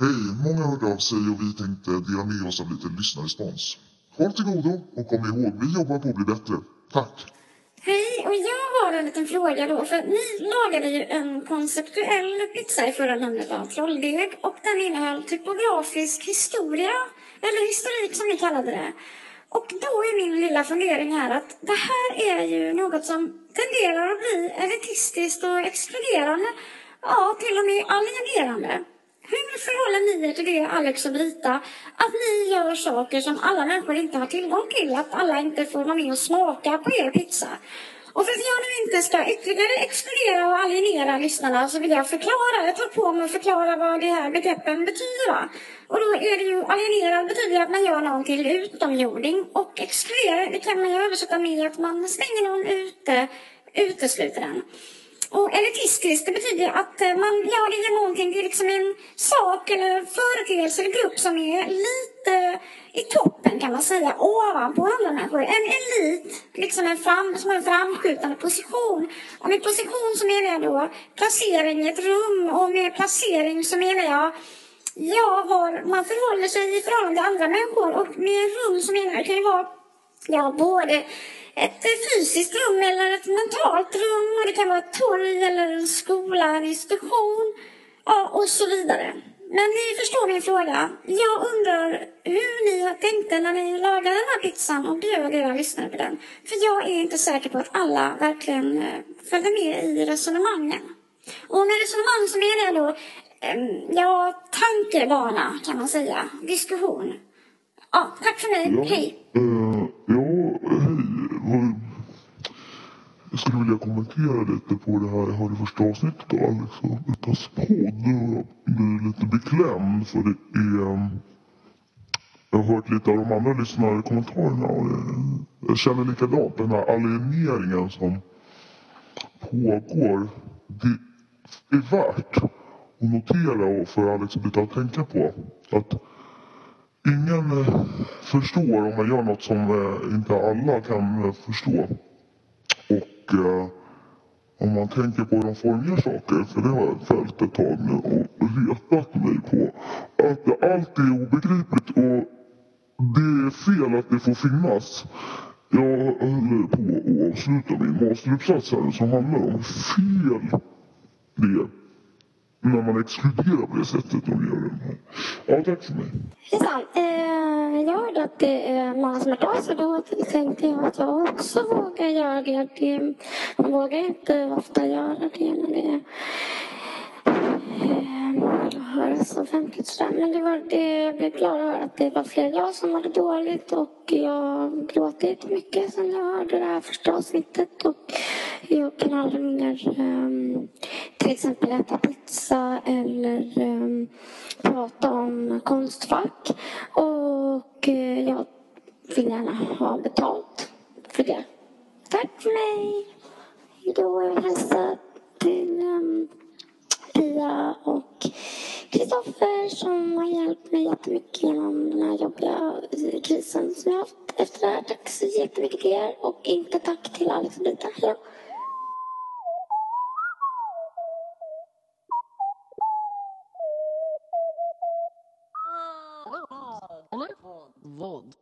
Hej! Många hörde av sig och vi tänkte dela med oss av lite lyssnarrespons. Håll till godo och kom ihåg, vi jobbar på att bli bättre. Tack! Hej, och jag har en liten fråga då. För ni lagade ju en konceptuell pizza i förra numret av Trolldeg och den innehöll typografisk historia, eller historik som ni kallade det. Och då är min lilla fundering här att det här är ju något som tenderar att bli elitistiskt och exkluderande. Ja, till och med alienerande. Hur förhåller ni er till det, Alex och Brita? Att ni gör saker som alla människor inte har tillgång till. Att alla inte får vara med och smaka på er pizza. Och för att jag nu inte ska ytterligare exkludera och alienera lyssnarna så vill jag förklara, jag tar på mig att förklara vad de här begreppen betyder. Och då är det ju alienera betyder att man gör någon till utomjording och exkludera det kan man ju översätta med att man stänger någon ute, utesluter den. Och elitistiskt, det betyder att eh, man gör det någonting till liksom en sak eller företeelse eller grupp som är lite i toppen kan man säga, ovanpå andra människor. En elit, liksom en fram, som har en framskjutande position. Och med position så menar jag då placering i ett rum och med placering så menar jag ja, var man förhåller sig i förhållande till andra människor. Och med rum så menar jag det kan ju vara ja, både ett fysiskt rum eller ett mentalt rum. Och det kan vara ett torg eller en skola, en institution ja, och så vidare. Men ni förstår min fråga. Jag undrar hur ni har tänkt när ni lagade den här pizzan och bjöd era lyssnare på den. För jag är inte säker på att alla verkligen eh, följde med i resonemangen. Och med resonemang så menar jag då, eh, ja, tankebana kan man säga. Diskussion. Ja, tack för mig. Hej. Eh, ja, hej. Vad- jag skulle vilja kommentera lite på det här. Jag hörde första avsnittet av Alex och podd jag blir lite beklämd för det är... Ehm, jag har hört lite av de andra lyssnarkommentarerna och jag- känner likadant. Den här alieneringen som pågår. Det är värt att notera och för Alex och Betta att tänka på. Att ingen eh, förstår om man gör något som eh, inte alla kan eh, förstå. Och eh, om man tänker på hur de formar saker, för det har jag följt ett tag nu och retat mig på. Att allt är obegripligt och det är fel att det får finnas. Jag håller på att avsluta min masteruppsats här som handlar om fel det är när man exkluderar på det sättet de gör. det. Ja, tack för mig. Hejsan. Eh, gör det, att det är många som har hört av sig. Då tänkte jag att jag också vågar göra det. det. Man vågar inte ofta göra det när det eh, hörs offentligt. Men det var, det, jag blev glad att höra att det var fler jag som mådde dåligt. Och jag gråter jättemycket sen jag hörde det här första avsnittet. Och jag kan aldrig mer ehm, till exempel äta pizza eller um, prata om konstfack. Och eh, jag vill gärna ha betalt för det. Tack för mig! Hejdå, jag vill hälsa till um, Pia och Kristoffer som har hjälpt mig jättemycket genom den här jobbiga eh, krisen som jag haft efter det här. Tack så jättemycket till er och inte tack till Alex och Brita. Hejdå! Vold.